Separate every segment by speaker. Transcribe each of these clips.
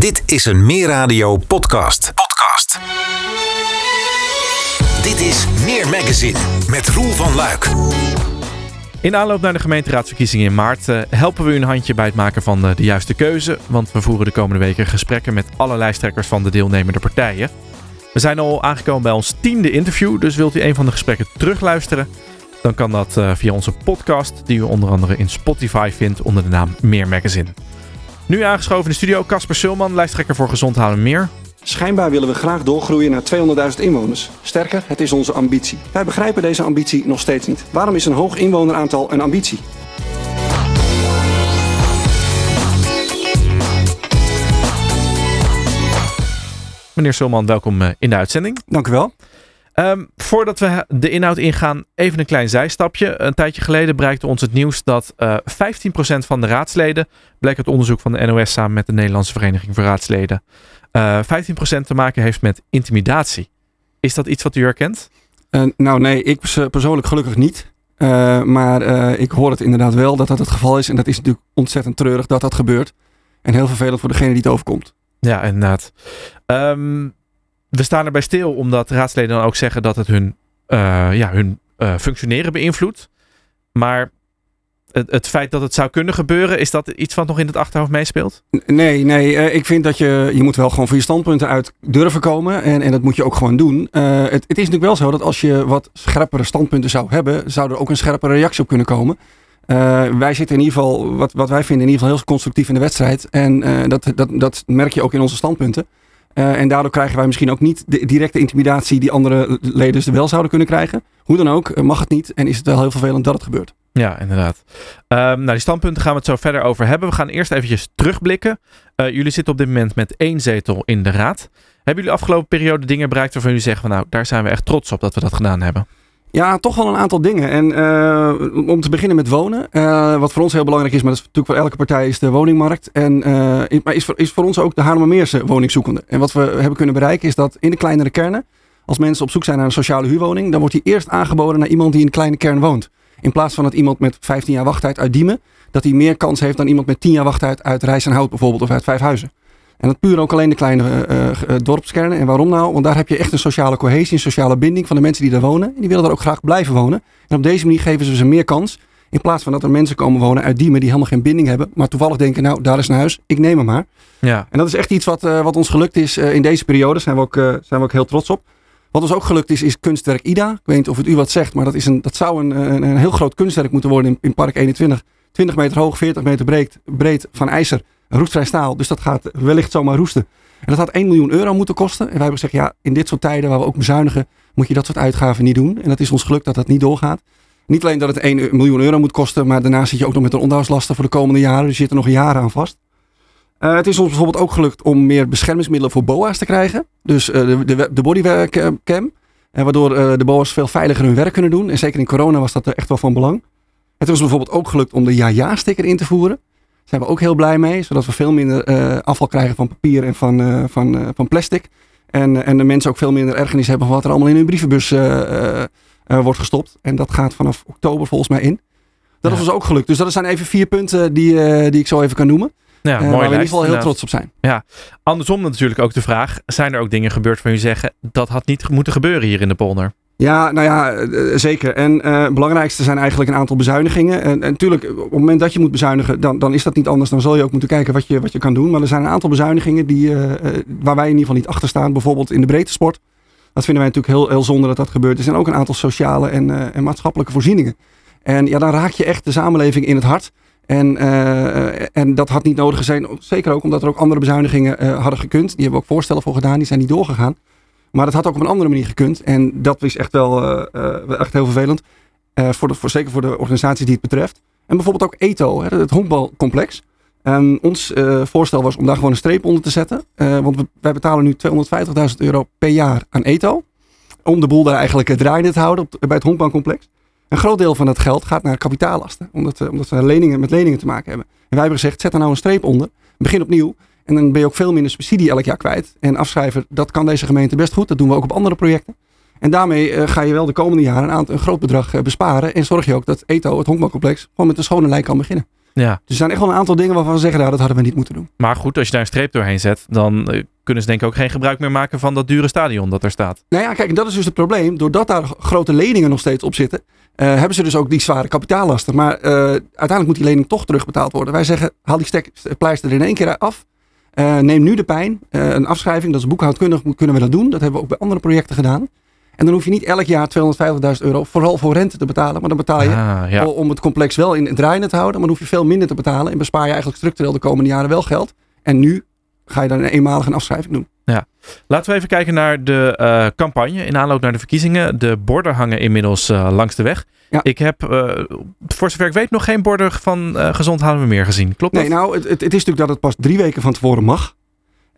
Speaker 1: Dit is een Meer Radio podcast. Podcast. Dit is Meer Magazine met Roel van Luik.
Speaker 2: In aanloop naar de gemeenteraadsverkiezingen in maart uh, helpen we u een handje bij het maken van uh, de juiste keuze. Want we voeren de komende weken gesprekken met alle lijsttrekkers van de deelnemende partijen. We zijn al aangekomen bij ons tiende interview, dus wilt u een van de gesprekken terugluisteren? Dan kan dat uh, via onze podcast, die u onder andere in Spotify vindt onder de naam Meer Magazine. Nu aangeschoven in de studio Casper Sulman, lijsttrekker voor Gezond Houden Meer.
Speaker 3: Schijnbaar willen we graag doorgroeien naar 200.000 inwoners. Sterker, het is onze ambitie. Wij begrijpen deze ambitie nog steeds niet. Waarom is een hoog inwoneraantal een ambitie?
Speaker 2: Meneer Sulman, welkom eh, in de uitzending.
Speaker 3: Dank u wel.
Speaker 2: Um, voordat we de inhoud ingaan, even een klein zijstapje. Een tijdje geleden bereikte ons het nieuws dat uh, 15% van de raadsleden, bleek het onderzoek van de NOS samen met de Nederlandse Vereniging voor Raadsleden, uh, 15% te maken heeft met intimidatie. Is dat iets wat u herkent?
Speaker 3: Uh, nou nee, ik persoonlijk gelukkig niet. Maar ik hoor het inderdaad wel dat dat het geval is. En dat is natuurlijk ontzettend treurig dat dat gebeurt. En heel vervelend voor degene die het overkomt.
Speaker 2: Ja, inderdaad. Um, we staan erbij stil omdat raadsleden dan ook zeggen dat het hun, uh, ja, hun uh, functioneren beïnvloedt. Maar het, het, feit dat het zou kunnen gebeuren, is dat iets wat nog in het achterhoofd meespeelt?
Speaker 3: Nee, nee. Uh, ik vind dat je, je moet wel gewoon voor je standpunten uit durven komen. En, en dat moet je ook gewoon doen. het, het, is natuurlijk wel zo dat als je wat scherpere standpunten zou hebben, zou er ook een scherpere reactie op kunnen komen. wij zitten in ieder geval, wat, wat wij vinden, in ieder geval heel constructief in de wedstrijd. En dat, dat, dat merk je ook in onze standpunten. Uh, en daardoor krijgen wij misschien ook niet de directe intimidatie die andere leden wel zouden kunnen krijgen. Hoe dan ook, mag het niet en is het wel heel vervelend dat het gebeurt.
Speaker 2: Ja, inderdaad. Um, nou, die standpunten gaan we het zo verder over hebben. We gaan eerst eventjes terugblikken. Uh, jullie zitten op dit moment met één zetel in de raad. Hebben jullie afgelopen periode dingen bereikt waarvan jullie zeggen van nou, daar zijn we echt trots op dat we dat gedaan hebben?
Speaker 3: Ja, toch wel een aantal dingen. En uh, om te beginnen met wonen. Uh, wat voor ons heel belangrijk is, maar dat is natuurlijk voor elke partij, is de woningmarkt. En uh, maar is voor, is voor ons ook de Haarlemmermeerse woningzoekende. En wat we hebben kunnen bereiken is dat in de kleinere kernen, als mensen op zoek zijn naar een sociale huurwoning, dan wordt die eerst aangeboden naar iemand die in een kleine kern woont. In plaats van dat iemand met 15 jaar wachttijd uit Diemen, dat hij meer kans heeft dan iemand met 10 jaar wachttijd uit Rijs en Hout bijvoorbeeld, of uit Vijfhuizen. En dat puur ook alleen de kleine uh, dorpskernen. En waarom nou? Want daar heb je echt een sociale cohesie, een sociale binding van de mensen die daar wonen. En die willen daar ook graag blijven wonen. En op deze manier geven ze ze meer kans. In plaats van dat er mensen komen wonen uit Diemen die helemaal geen binding hebben. Maar toevallig denken, nou daar is een huis, ik neem hem maar.
Speaker 2: Ja.
Speaker 3: En dat is echt iets wat, uh, wat ons gelukt is in deze periode. Daar zijn we, ook, zijn we ook heel trots op. Wat ons ook gelukt is, is kunstwerk IDA. Ik weet niet of het u wat zegt, maar dat, is een, dat zou een, een, een heel groot kunstwerk moeten worden in, in Park 21. 20 meter hoog, 40 meter breed, breed van ijzer roestvrij staal. Dus dat gaat wellicht zomaar roesten. En dat had 1 miljoen euro moeten kosten. En wij hebben gezegd, ja, in dit soort tijden waar we ook bezuinigen, moet je dat soort uitgaven niet doen. En dat is ons gelukt dat dat niet doorgaat. Niet alleen dat het 1 miljoen euro moet kosten, maar daarnaast zit je ook nog met een onderhoudslasten voor de komende jaren. Dus je zit er nog jaren aan vast. Uh, het is ons bijvoorbeeld ook gelukt om meer beschermingsmiddelen voor BOA's te krijgen. Dus uh, de, de, de bodycam. En waardoor uh, de BOA's veel veiliger hun werk kunnen doen. En zeker in corona was dat echt wel van belang. Het is bijvoorbeeld ook gelukt om de ja-ja-sticker in te voeren zijn we ook heel blij mee, zodat we veel minder uh, afval krijgen van papier en van, uh, van, uh, van plastic. En, en de mensen ook veel minder ergernis hebben van wat er allemaal in hun brievenbus wordt gestopt. En dat gaat vanaf oktober volgens mij in. Dat ja. is ons ook gelukt. Dus dat zijn even vier punten die, die ik zo even kan noemen.
Speaker 2: Ja, mooi
Speaker 3: waar we in ieder geval heel trots op zijn.
Speaker 2: Ja, andersom natuurlijk ook de vraag: zijn er ook dingen gebeurd van u zeggen dat had niet moeten gebeuren hier in de polder?
Speaker 3: Ja, nou ja, zeker. En uh, het belangrijkste zijn eigenlijk een aantal bezuinigingen. En, natuurlijk, op het moment dat je moet bezuinigen, dan, dan is dat niet anders. Dan zul je ook moeten kijken wat je, wat je kan doen. Maar er zijn een aantal bezuinigingen die, waar wij in ieder geval niet achter staan. Bijvoorbeeld in de breedte sport. Dat vinden wij natuurlijk heel, heel zonde dat dat gebeurt. Er zijn ook een aantal sociale en, en maatschappelijke voorzieningen. En ja, dan raak je echt de samenleving in het hart. En, en dat had niet nodig zijn. Zeker ook omdat er ook andere bezuinigingen hadden gekund. Die hebben we ook voorstellen voor gedaan. Die zijn niet doorgegaan. Maar dat had ook op een andere manier gekund. En dat is echt wel uh, echt heel vervelend. Uh, voor voor, zeker voor de organisaties die het betreft. En bijvoorbeeld ook ETO, hè, het honkbalcomplex. Um, ons voorstel was om daar gewoon een streep onder te zetten. want we, wij betalen nu 250.000 euro per jaar aan ETO. Om de boel daar eigenlijk draaiende te houden bij het honkbalcomplex. Een groot deel van dat geld gaat naar kapitaallasten. Omdat, omdat we leningen, met leningen te maken hebben. En wij hebben gezegd, zet er nou een streep onder. Begin opnieuw. En dan ben je ook veel minder subsidie elk jaar kwijt. En afschrijven, dat kan deze gemeente best goed. Dat doen we ook op andere projecten. En daarmee uh, ga je wel de komende jaren een, aantal, een groot bedrag uh, besparen. En zorg je ook dat ETO, het honkbalcomplex, gewoon met een schone lijn kan beginnen.
Speaker 2: Ja.
Speaker 3: Dus er zijn echt wel een aantal dingen waarvan we zeggen, nou, dat hadden we niet moeten doen.
Speaker 2: Maar goed, als je daar een streep doorheen zet, dan eh, kunnen ze denk ik ook geen gebruik meer maken van dat dure stadion dat er staat.
Speaker 3: Nou ja, kijk, en dat is dus het probleem. Doordat daar grote leningen nog steeds op zitten, eh, hebben ze dus ook die zware kapitaallasten. Maar eh, uiteindelijk moet die lening toch terugbetaald worden. Wij zeggen, haal die stek, pleister er in één keer af. Eh, neem nu de pijn. Eh, een afschrijving, dat is boekhoudkundig, kunnen we dat doen. Dat hebben we ook bij andere projecten gedaan. En dan hoef je niet elk jaar 250.000 euro vooral voor rente te betalen. Maar dan betaal je
Speaker 2: Ah, ja.
Speaker 3: om het complex wel in het draaiende te houden. Maar dan hoef je veel minder te betalen. En bespaar je eigenlijk structureel de komende jaren wel geld. En nu ga je dan een eenmalige afschrijving doen.
Speaker 2: Laten we even kijken naar de eh, campagne in aanloop naar de verkiezingen. De borden hangen inmiddels eh, langs de weg.
Speaker 3: Ja.
Speaker 2: Ik heb, eh, voor zover ik weet, nog geen borden van Gezond Halen we meer gezien. Klopt dat?
Speaker 3: Nee, nou, het, het, is natuurlijk dat het pas drie weken van tevoren mag.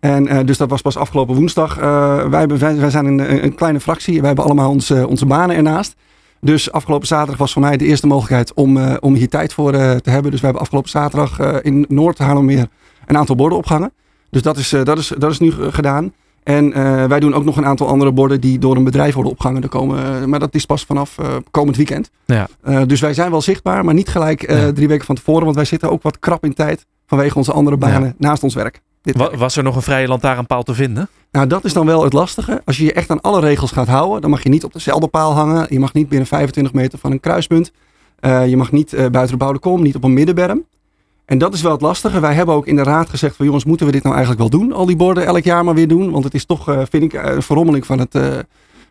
Speaker 3: En dus dat was pas afgelopen woensdag. Wij, hebben, wij, wij zijn een, een kleine fractie. Wij hebben allemaal onze, onze banen ernaast. Dus afgelopen zaterdag was voor mij de eerste mogelijkheid om, om hier tijd voor te hebben. Dus we hebben afgelopen zaterdag in Noord Haarlemmermeer een aantal borden opgehangen. Dus dat is, eh, dat is, dat is nu eh, gedaan. En eh, wij doen ook nog een aantal andere borden die door een bedrijf worden opgehangen. Er komen, maar dat is pas vanaf komend weekend.
Speaker 2: Ja.
Speaker 3: Dus wij zijn wel zichtbaar, maar niet gelijk
Speaker 2: Ja.
Speaker 3: drie weken van tevoren. Want wij zitten ook wat krap in tijd vanwege onze andere banen naast ons werk. Dit
Speaker 2: was er nog een vrije lantaarnpaal te vinden?
Speaker 3: Nou, dat is dan wel het lastige. Als je je echt aan alle regels gaat houden, dan mag je niet op dezelfde paal hangen. Je mag niet binnen 25 meter van een kruispunt. Je mag niet buiten de bouwde kom, niet op een middenberm. En dat is wel het lastige. Wij hebben ook in de raad gezegd van jongens, moeten we dit nou eigenlijk wel doen? Al die borden elk jaar maar weer doen. Want het is toch, eh, vind ik, eh, een verrommeling van het, eh,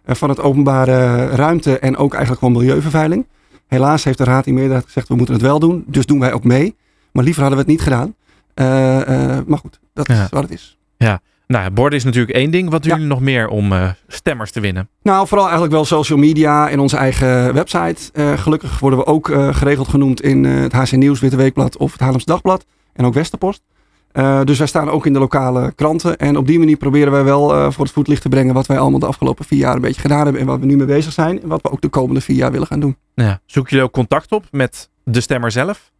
Speaker 3: van het openbare ruimte en ook eigenlijk gewoon milieuvervuiling. Helaas heeft de raad in meerderheid gezegd, we moeten het wel doen. Dus doen wij ook mee. Maar liever hadden we het niet gedaan. Maar goed, dat
Speaker 2: Ja.
Speaker 3: is wat het is.
Speaker 2: Nou, borden is natuurlijk één ding. Wat doen
Speaker 3: Ja.
Speaker 2: jullie nog meer om eh, stemmers te winnen?
Speaker 3: Nou, vooral eigenlijk wel social media en onze eigen website. Eh, gelukkig worden we ook eh, geregeld genoemd in het HC Nieuws, Witte Weekblad of het Haarlems Dagblad. En ook Westerpost. Dus wij staan ook in de lokale kranten. En op die manier proberen wij wel voor het voetlicht te brengen wat wij allemaal de afgelopen vier jaar een beetje gedaan hebben. En wat we nu mee bezig zijn. En wat we ook de komende vier jaar willen gaan doen.
Speaker 2: Ja. Zoeken jullie ook contact op met de stemmer zelf?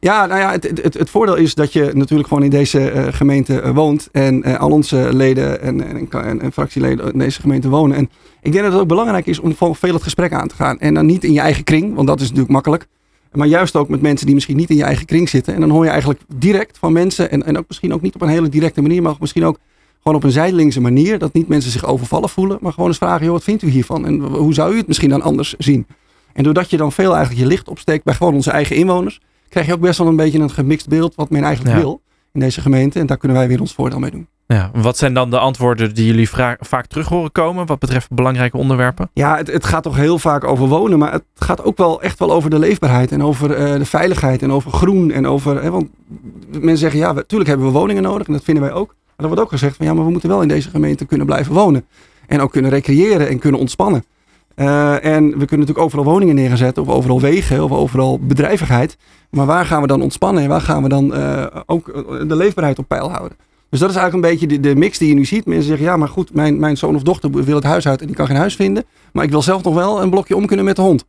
Speaker 3: Ja, nou ja, het, het, het, voordeel is dat je natuurlijk gewoon in deze eh, gemeente eh, woont. En eh, al onze leden en, en, en, en fractieleden in deze gemeente wonen. En ik denk dat het ook belangrijk is om veel het gesprek aan te gaan. En dan niet in je eigen kring, want dat is natuurlijk makkelijk. Maar juist ook met mensen die misschien niet in je eigen kring zitten. En dan hoor je eigenlijk direct van mensen. En, en ook misschien ook niet op een hele directe manier, maar misschien ook gewoon op een zijdelingse manier. Dat niet mensen zich overvallen voelen. Maar gewoon eens vragen, joh, wat vindt u hiervan? En hoe zou u het misschien dan anders zien? En doordat je dan veel eigenlijk je licht opsteekt bij gewoon onze eigen inwoners krijg je ook best wel een beetje een gemixt beeld wat men eigenlijk
Speaker 2: Ja.
Speaker 3: wil in deze gemeente. En daar kunnen wij weer ons voordeel mee doen.
Speaker 2: Ja. Wat zijn dan de antwoorden die jullie vaak terug horen komen wat betreft belangrijke onderwerpen?
Speaker 3: Ja, het, het gaat toch heel vaak over wonen, maar het gaat ook wel echt wel over de leefbaarheid en over eh, de veiligheid en over groen. En over, hè, want mensen zeggen, ja, natuurlijk hebben we woningen nodig en dat vinden wij ook. Maar er wordt ook gezegd van ja, maar we moeten wel in deze gemeente kunnen blijven wonen. En ook kunnen recreëren en kunnen ontspannen. Eh, en we kunnen natuurlijk overal woningen neerzetten, of overal wegen, of overal bedrijvigheid. Maar waar gaan we dan ontspannen en waar gaan we dan eh, ook eh, de leefbaarheid op peil houden? Dus dat is eigenlijk een beetje de, de mix die je nu ziet. Mensen zeggen, ja, maar goed, mijn, mijn zoon of dochter wil het huis uit en die kan geen huis vinden. Maar ik wil zelf nog wel een blokje om kunnen met de hond.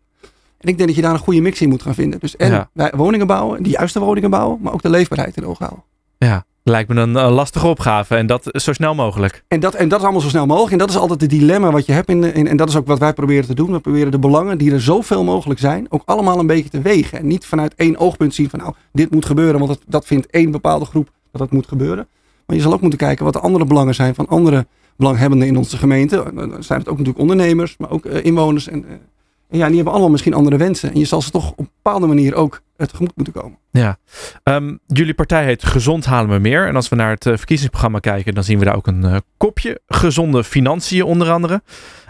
Speaker 3: En ik denk dat je daar een goede mix in moet gaan vinden. Dus en
Speaker 2: Ja.
Speaker 3: woningen bouwen, de juiste woningen bouwen, maar ook de leefbaarheid in ogen houden.
Speaker 2: Ja, lijkt me een eh, lastige opgave en dat zo snel mogelijk.
Speaker 3: En dat, en dat is allemaal zo snel mogelijk. En dat is altijd het dilemma wat je hebt. In, en dat is ook wat wij proberen te doen. We proberen de belangen die er zoveel mogelijk zijn, ook allemaal een beetje te wegen. En niet vanuit één oogpunt zien van nou, dit moet gebeuren, want dat, dat vindt één bepaalde groep dat dat moet gebeuren. Maar je zal ook moeten kijken wat de andere belangen zijn van andere belanghebbenden in onze gemeente. En Dan zijn het ook natuurlijk ondernemers, maar ook eh, inwoners. En, eh, ja, die hebben allemaal misschien andere wensen. En je zal ze toch op een bepaalde manier ook eh, tegemoet moeten komen.
Speaker 2: Ja. Ehm, jullie partij heet Gezond Halen we Meer. En als we naar het eh, verkiezingsprogramma kijken, dan zien we daar ook een eh, kopje. Gezonde financiën onder andere.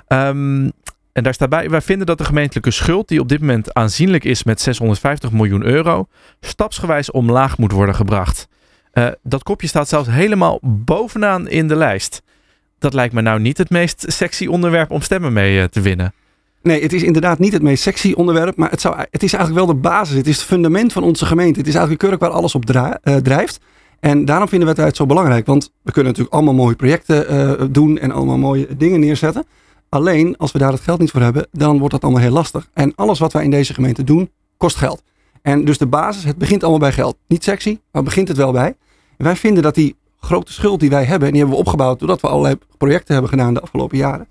Speaker 2: Ehm, en daar staat bij, wij vinden dat de gemeentelijke schuld, die op dit moment aanzienlijk is met 650 miljoen euro, stapsgewijs omlaag moet worden gebracht. Dat kopje staat zelfs helemaal bovenaan in de lijst. Dat lijkt me nou niet het meest sexy onderwerp om stemmen mee te winnen.
Speaker 3: Nee, het is inderdaad niet het meest sexy onderwerp, maar het, zou, het is eigenlijk wel de basis. Het is het fundament van onze gemeente. Het is eigenlijk keurig waar alles op eh, drijft. En daarom vinden we het zo belangrijk. Want we kunnen natuurlijk allemaal mooie projecten eh, doen en allemaal mooie dingen neerzetten. Alleen, als we daar het geld niet voor hebben, dan wordt dat allemaal heel lastig. En alles wat wij in deze gemeente doen, kost geld. En dus de basis, het begint allemaal bij geld. Niet sexy, maar begint het wel bij. Wij vinden dat die grote schuld die wij hebben, en die hebben we opgebouwd doordat we allerlei projecten hebben gedaan de afgelopen jaren.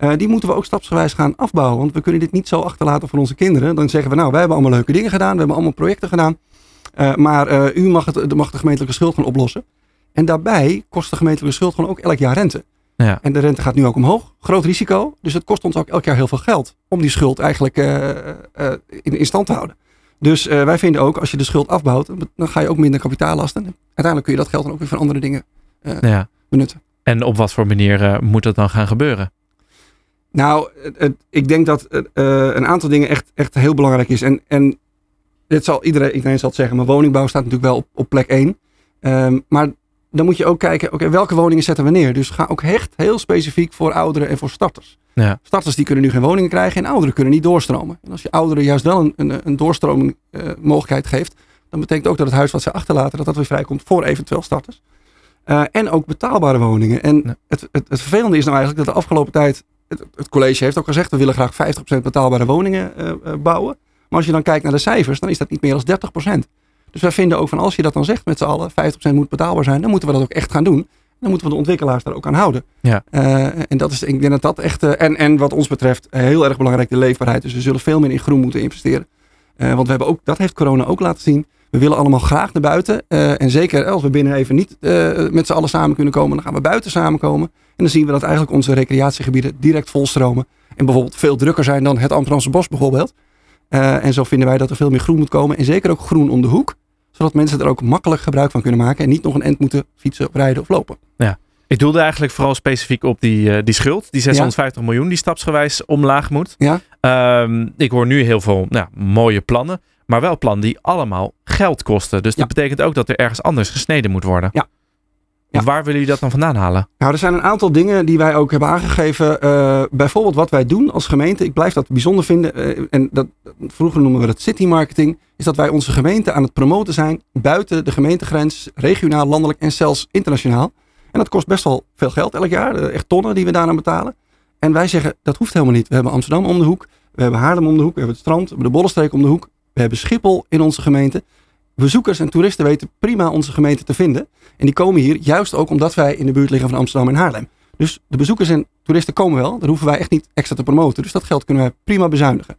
Speaker 3: Eh, die moeten we ook stapsgewijs gaan afbouwen. Want we kunnen dit niet zo achterlaten voor onze kinderen. Dan zeggen we, nou, wij hebben allemaal leuke dingen gedaan. We hebben allemaal projecten gedaan. Uh, maar uh, u mag, het, mag de gemeentelijke schuld gaan oplossen. En daarbij kost de gemeentelijke schuld gewoon ook elk jaar rente. Ja. En de rente gaat nu ook omhoog. Groot risico. Dus het kost ons ook elk jaar heel veel geld om die schuld eigenlijk in, in, stand te houden. Dus wij vinden ook, als je de schuld afbouwt, dan ga je ook minder kapitaallasten. Uiteindelijk kun je dat geld dan ook weer voor andere dingen ja. benutten.
Speaker 2: En op wat voor manier moet dat dan gaan gebeuren?
Speaker 3: Nou, ik denk dat een aantal dingen echt, echt heel belangrijk is. En, en dit zal iedereen, iedereen zal het zeggen, maar woningbouw staat natuurlijk wel op, op plek 1. Um, ehm, maar dan moet je ook kijken, oké, welke woningen zetten we neer? Dus ga ook echt heel specifiek voor ouderen en voor starters. Ja. Starters die kunnen nu geen woningen krijgen en ouderen kunnen niet doorstromen. En als je ouderen juist wel een, een, een doorstroming uh, mogelijkheid geeft, dan betekent ook dat het huis wat ze achterlaten, dat dat weer vrijkomt voor eventueel starters. Uh, en ook betaalbare woningen. En het, het, het, vervelende is nou eigenlijk dat de afgelopen tijd, het, het, college heeft ook gezegd, we willen graag 50% betaalbare woningen uh, bouwen. Maar als je dan kijkt naar de cijfers, dan is dat niet meer dan 30%. Dus wij vinden ook van als je dat dan zegt met z'n allen, 50% moet betaalbaar zijn, dan moeten we dat ook echt gaan doen. Dan moeten we de ontwikkelaars daar ook aan houden. Ja. Uh, en dat is, ik denk dat dat echt, uh, en, en wat ons betreft, heel erg belangrijk, de leefbaarheid. Dus we zullen veel meer in groen moeten investeren. Uh, want we hebben ook, dat heeft corona ook laten zien. We willen allemaal graag naar buiten. en zeker als we binnen even niet met z'n allen samen kunnen komen, dan gaan we buiten samenkomen. En dan zien we dat eigenlijk onze recreatiegebieden direct volstromen. En bijvoorbeeld veel drukker zijn dan het Amsterdamse bos bijvoorbeeld. Uh, en zo vinden wij dat er veel meer groen moet komen. En zeker ook groen om de hoek. Zodat mensen er ook makkelijk gebruik van kunnen maken. En niet nog een end moeten fietsen, rijden of lopen.
Speaker 2: Ja. Ik doelde eigenlijk vooral specifiek op die, uh, die schuld. Die 650 miljoen die stapsgewijs omlaag moet. Ja. Uh, ik hoor nu heel veel nou, mooie plannen. Maar wel plannen die allemaal geld kosten. Dus dat betekent ook dat er ergens anders gesneden moet worden. Ja, ja. Waar willen jullie dat dan vandaan halen?
Speaker 3: Nou, er zijn een aantal dingen die wij ook hebben aangegeven. Uh, bijvoorbeeld wat wij doen als gemeente. Ik blijf dat bijzonder vinden. Uh, en dat, vroeger noemen we dat city marketing. Is dat wij onze gemeente aan het promoten zijn. Buiten de gemeentegrens. Regionaal, landelijk en zelfs internationaal. En dat kost best wel veel geld elk jaar. Uh, echt tonnen die we daaraan betalen. En wij zeggen dat hoeft helemaal niet. We hebben Amsterdam om de hoek. We hebben Haarlem om de hoek. We hebben het strand. We hebben de Bollenstreek om de hoek. We hebben Schiphol in onze gemeente bezoekers en toeristen weten prima onze gemeente te vinden. En die komen hier juist ook omdat wij in de buurt liggen van Amsterdam en Haarlem. Dus de bezoekers en toeristen komen wel. Daar hoeven wij echt niet extra te promoten. Dus dat geld kunnen wij prima bezuinigen.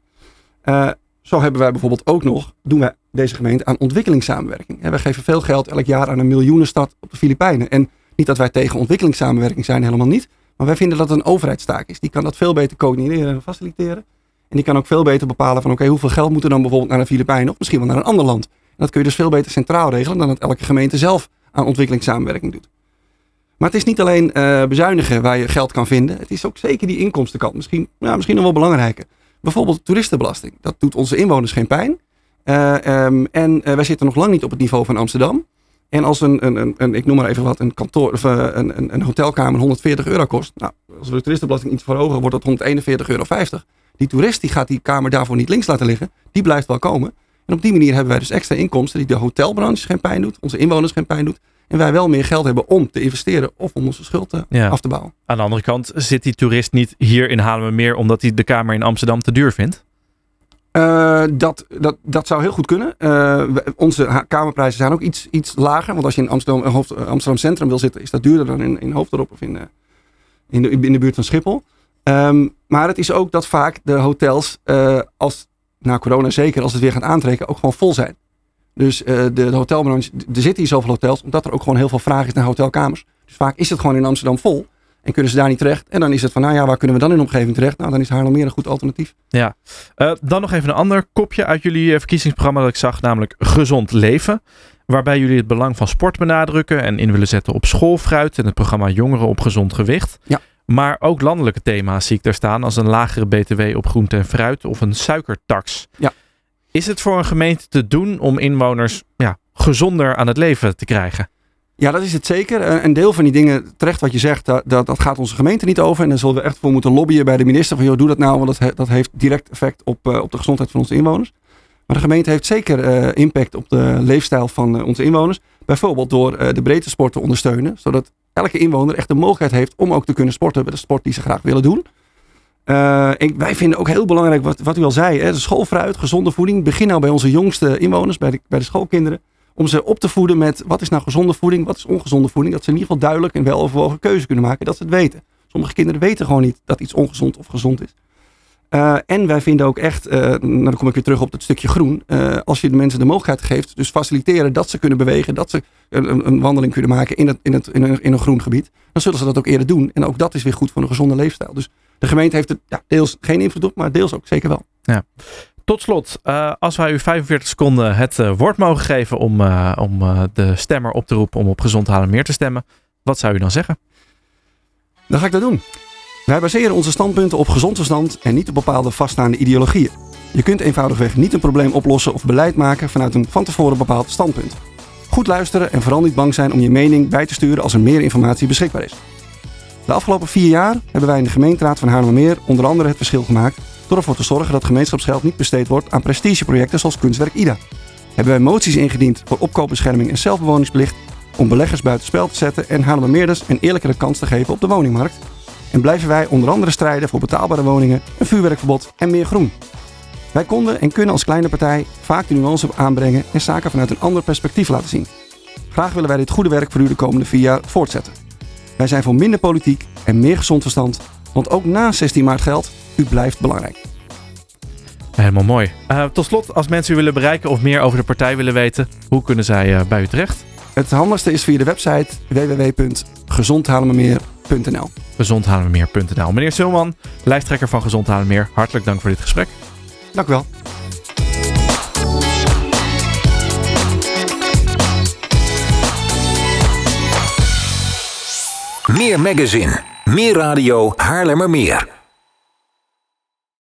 Speaker 3: Uh, zo hebben wij bijvoorbeeld ook nog, doen wij deze gemeente aan ontwikkelingssamenwerking. We geven veel geld elk jaar aan een miljoenenstad op de Filipijnen. En niet dat wij tegen ontwikkelingssamenwerking zijn, helemaal niet. Maar wij vinden dat het een overheidstaak is. Die kan dat veel beter coördineren en faciliteren. En die kan ook veel beter bepalen van oké, hoeveel geld moet er dan bijvoorbeeld naar de Filipijnen of misschien wel naar een ander land dat kun je dus veel beter centraal regelen dan dat elke gemeente zelf aan ontwikkelingssamenwerking doet. Maar het is niet alleen uh, bezuinigen waar je geld kan vinden. Het is ook zeker die inkomstenkant. Misschien, nou, misschien nog wel belangrijker. Bijvoorbeeld toeristenbelasting. Dat doet onze inwoners geen pijn. Uh, um, en uh, wij zitten nog lang niet op het niveau van Amsterdam. En als een, een, een, ik noem maar even wat, een, kantoor, of een, een, een hotelkamer 140 euro kost. Nou, als we de toeristenbelasting iets verhogen, wordt dat 141,50 euro. Die toerist die gaat die kamer daarvoor niet links laten liggen. Die blijft wel komen. En op die manier hebben wij dus extra inkomsten die de hotelbranche geen pijn doet, onze inwoners geen pijn doet. En wij wel meer geld hebben om te investeren of om onze schuld af te bouwen.
Speaker 2: Aan de andere kant zit die toerist niet hier in meer omdat hij de kamer in Amsterdam te duur vindt?
Speaker 3: Uh, dat, dat, dat zou heel goed kunnen. Uh, onze kamerprijzen zijn ook iets, iets lager. Want als je in Amsterdam, hoofd, Amsterdam Centrum wil zitten, is dat duurder dan in, in Hoofddorp of in, in, de, in de buurt van Schiphol. Um, maar het is ook dat vaak de hotels, als na corona zeker als het weer gaat aantrekken, ook gewoon vol zijn. Dus uh, de, de, hotelbranche, er zitten hier zoveel hotels, omdat er ook gewoon heel veel vraag is naar hotelkamers. Dus vaak is het gewoon in Amsterdam vol. En kunnen ze daar niet terecht. En dan is het van, nou ja, waar kunnen we dan in de omgeving terecht? Nou, dan is Haarlemmeer een goed alternatief.
Speaker 2: Ja, uh, dan nog even een ander kopje uit jullie eh, verkiezingsprogramma dat ik zag, namelijk Gezond Leven. Waarbij jullie het belang van sport benadrukken en in willen zetten op schoolfruit en het programma Jongeren op Gezond Gewicht. Ja. Maar ook landelijke thema's zie ik daar staan, als een lagere BTW op groente en fruit of een suikertax. Ja. Is het voor een gemeente te doen om inwoners ja, gezonder aan het leven te krijgen?
Speaker 3: Ja, dat is het zeker. Eh, een deel van die dingen, terecht wat je zegt, dat, dat, gaat onze gemeente niet over. En daar zullen we echt voor moeten lobbyen bij de minister van, joh, doe dat nou, want dat, dat heeft direct effect op, uh, op de gezondheid van onze inwoners. Maar de gemeente heeft zeker uh, impact op de leefstijl van onze inwoners. Bijvoorbeeld door de breedte sport te ondersteunen, zodat elke inwoner echt de mogelijkheid heeft om ook te kunnen sporten bij de sport die ze graag willen doen. Uh, wij vinden ook heel belangrijk wat, wat u al zei, hè, de schoolfruit, gezonde voeding. Begin nou bij onze jongste inwoners, bij de, bij de schoolkinderen. Om ze op te voeden met wat is nou gezonde voeding, wat is ongezonde voeding. Dat ze in ieder geval duidelijk en wel overwogen keuze kunnen maken, dat ze het weten. Sommige kinderen weten gewoon niet dat iets ongezond of gezond is. Uh, en wij vinden ook echt, uh, nou dan kom ik weer terug op het stukje groen. Uh, als je de mensen de mogelijkheid geeft, dus faciliteren dat ze kunnen bewegen, dat ze een, een wandeling kunnen maken in, het, in, het, in, een, in een groen gebied, dan zullen ze dat ook eerder doen. En ook dat is weer goed voor een gezonde leefstijl. Dus de gemeente heeft er ja, deels geen invloed op, maar deels ook zeker wel.
Speaker 2: Ja. Tot slot, uh, als wij u 45 seconden het uh, woord mogen geven om, uh, om de stemmer op te roepen om op gezond halen meer te stemmen, wat zou u dan zeggen?
Speaker 3: Dan ga ik dat doen. Wij baseren onze standpunten op gezond verstand en niet op bepaalde vaststaande ideologieën. Je kunt eenvoudigweg niet een probleem oplossen of beleid maken vanuit een van tevoren bepaald standpunt. Goed luisteren en vooral niet bang zijn om je mening bij te sturen als er meer informatie beschikbaar is. De afgelopen vier jaar hebben wij in de gemeenteraad van Haarlemmermeer onder andere het verschil gemaakt door ervoor te zorgen dat gemeenschapsgeld niet besteed wordt aan prestigeprojecten zoals kunstwerk IDA. Hebben wij moties ingediend voor opkoopbescherming en zelfbewoningsplicht om beleggers buitenspel te zetten en Haarlemmermeerders een eerlijkere kans te geven op de woningmarkt. En blijven wij onder andere strijden voor betaalbare woningen, een vuurwerkverbod en meer groen. Wij konden en kunnen als kleine partij vaak de nuance aanbrengen en zaken vanuit een ander perspectief laten zien. Graag willen wij dit goede werk voor u de komende vier jaar voortzetten. Wij zijn voor minder politiek en meer gezond verstand, want ook na 16 maart geldt, u blijft belangrijk.
Speaker 2: Helemaal mooi. Uh, tot slot, als mensen u willen bereiken of meer over de partij willen weten, hoe kunnen zij uh, bij u terecht?
Speaker 3: Het handigste is via de website www.gezondhalenmeer.nl
Speaker 2: Gezondhalenmeer.nl Meneer Sulman, lijsttrekker van Gezond Halenmeer, hartelijk dank voor dit gesprek.
Speaker 3: Dank u wel.
Speaker 1: Meer magazine, meer radio, Haarlemmermeer.